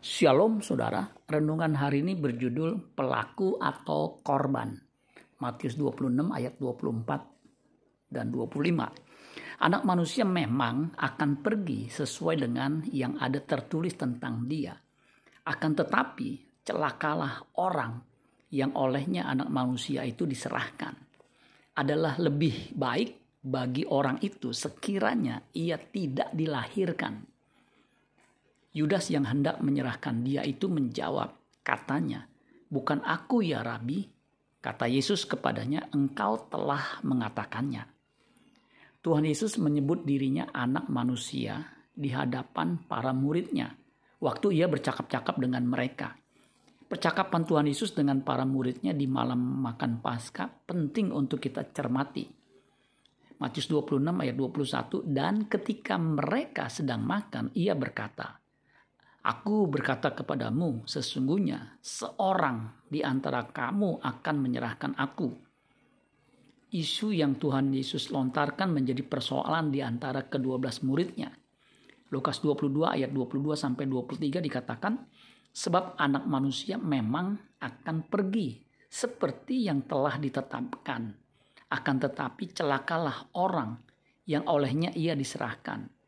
Shalom saudara, renungan hari ini berjudul pelaku atau korban. Matius 26 ayat 24 dan 25. Anak manusia memang akan pergi sesuai dengan yang ada tertulis tentang dia. Akan tetapi celakalah orang yang olehnya anak manusia itu diserahkan. Adalah lebih baik bagi orang itu sekiranya ia tidak dilahirkan Yudas yang hendak menyerahkan dia itu menjawab, katanya, "Bukan aku ya Rabi." Kata Yesus kepadanya, "Engkau telah mengatakannya." Tuhan Yesus menyebut dirinya anak manusia di hadapan para muridnya waktu ia bercakap-cakap dengan mereka. Percakapan Tuhan Yesus dengan para muridnya di malam makan Paskah penting untuk kita cermati. Matius 26 ayat 21 dan ketika mereka sedang makan ia berkata Aku berkata kepadamu, sesungguhnya seorang di antara kamu akan menyerahkan aku. Isu yang Tuhan Yesus lontarkan menjadi persoalan di antara kedua belas muridnya. Lukas 22 ayat 22 sampai 23 dikatakan, sebab anak manusia memang akan pergi seperti yang telah ditetapkan. Akan tetapi celakalah orang yang olehnya ia diserahkan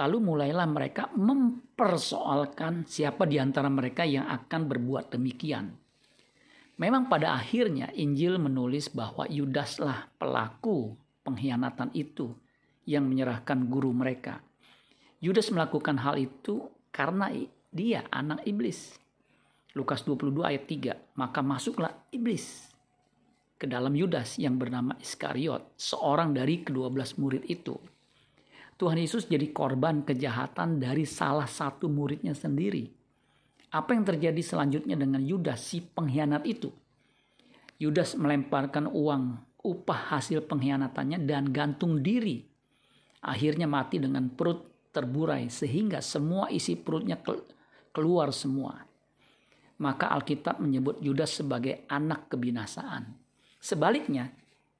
Lalu mulailah mereka mempersoalkan siapa di antara mereka yang akan berbuat demikian. Memang pada akhirnya Injil menulis bahwa Yudaslah pelaku pengkhianatan itu yang menyerahkan guru mereka. Yudas melakukan hal itu karena dia anak iblis. Lukas 22 ayat 3. Maka masuklah iblis ke dalam Yudas yang bernama Iskariot, seorang dari kedua belas murid itu. Tuhan Yesus jadi korban kejahatan dari salah satu muridnya sendiri. Apa yang terjadi selanjutnya dengan Yudas si pengkhianat itu? Yudas melemparkan uang upah hasil pengkhianatannya dan gantung diri. Akhirnya mati dengan perut terburai sehingga semua isi perutnya keluar semua. Maka Alkitab menyebut Yudas sebagai anak kebinasaan. Sebaliknya,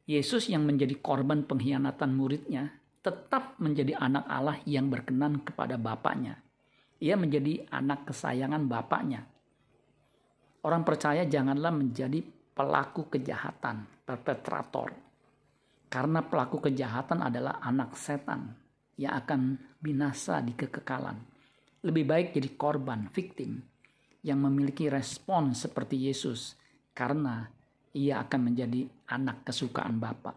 Yesus yang menjadi korban pengkhianatan muridnya tetap menjadi anak Allah yang berkenan kepada Bapaknya. Ia menjadi anak kesayangan Bapaknya. Orang percaya janganlah menjadi pelaku kejahatan, perpetrator. Karena pelaku kejahatan adalah anak setan yang akan binasa di kekekalan. Lebih baik jadi korban, victim, yang memiliki respon seperti Yesus karena ia akan menjadi anak kesukaan Bapak.